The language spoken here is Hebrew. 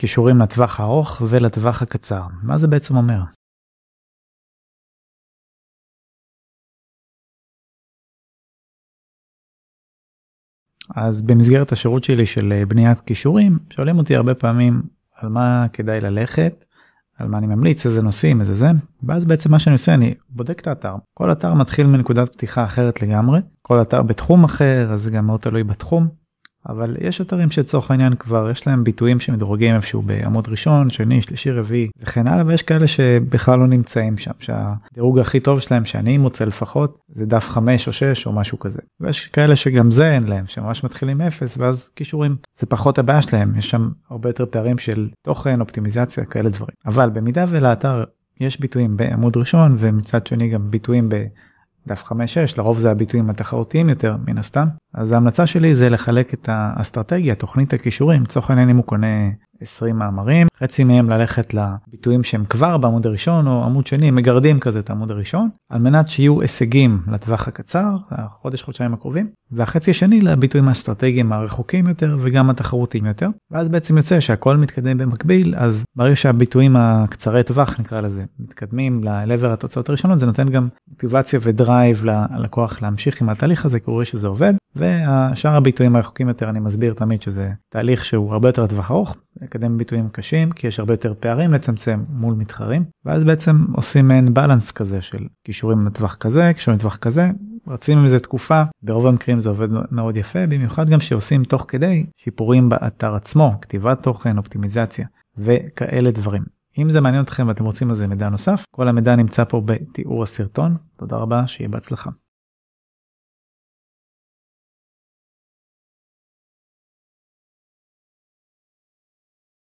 קישורים לטווח הארוך ולטווח הקצר. מה זה בעצם אומר? אז במסגרת השירות שלי של בניית קישורים, שואלים אותי הרבה פעמים על מה כדאי ללכת, על מה אני ממליץ, איזה נושאים, איזה זה, ואז בעצם מה שאני עושה, אני בודק את האתר. כל אתר מתחיל מנקודת פתיחה אחרת לגמרי, כל אתר בתחום אחר, אז זה גם מאוד תלוי בתחום. אבל יש אתרים שלצורך העניין כבר יש להם ביטויים שמדורגים איפשהו בעמוד ראשון, שני, שלישי, רביעי וכן הלאה, ויש כאלה שבכלל לא נמצאים שם, שהדירוג הכי טוב שלהם שאני מוצא לפחות זה דף 5 או 6 או משהו כזה. ויש כאלה שגם זה אין להם, שממש מתחילים אפס ואז קישורים זה פחות הבעיה שלהם, יש שם הרבה יותר פערים של תוכן, אופטימיזציה, כאלה דברים. אבל במידה ולאתר יש ביטויים בעמוד ראשון ומצד שני גם ביטויים ב... דף 5-6 לרוב זה הביטויים התחרותיים יותר מן הסתם אז ההמלצה שלי זה לחלק את האסטרטגיה תוכנית הכישורים. לצורך העניין אם הוא קונה 20 מאמרים חצי מהם ללכת לביטויים שהם כבר בעמוד הראשון או עמוד שני מגרדים כזה את העמוד הראשון על מנת שיהיו הישגים לטווח הקצר החודש חודשיים הקרובים והחצי השני לביטויים האסטרטגיים הרחוקים יותר וגם התחרותיים יותר. ואז בעצם יוצא שהכל מתקדם במקביל אז ברגע שהביטויים הקצרי טווח נקרא לזה מתקדמים לעבר התוצאות הראשונות זה נותן גם מוטיבציה ודרייב ללקוח להמשיך עם התהליך הזה קורה שזה עובד והשאר הביטויים הרחוקים יותר אני מסביר תמיד שזה תהליך שהוא הרבה יותר לטווח ארוך לקדם ביטויים קשים כי יש הרבה יותר פערים לצמצם מול מתחרים ואז בעצם עושים מעין בלנס כזה של קישורים לטווח כזה קישורים לטווח כזה רצים עם זה תקופה ברוב המקרים זה עובד מאוד יפה במיוחד גם שעושים תוך כדי שיפורים באתר עצמו כתיבת תוכן אופטימיזציה וכאלה דברים. אם זה מעניין אתכם ואתם רוצים על זה מידע נוסף כל המידע נמצא פה בתיאור הסרטון תודה רבה שיהיה בהצלחה.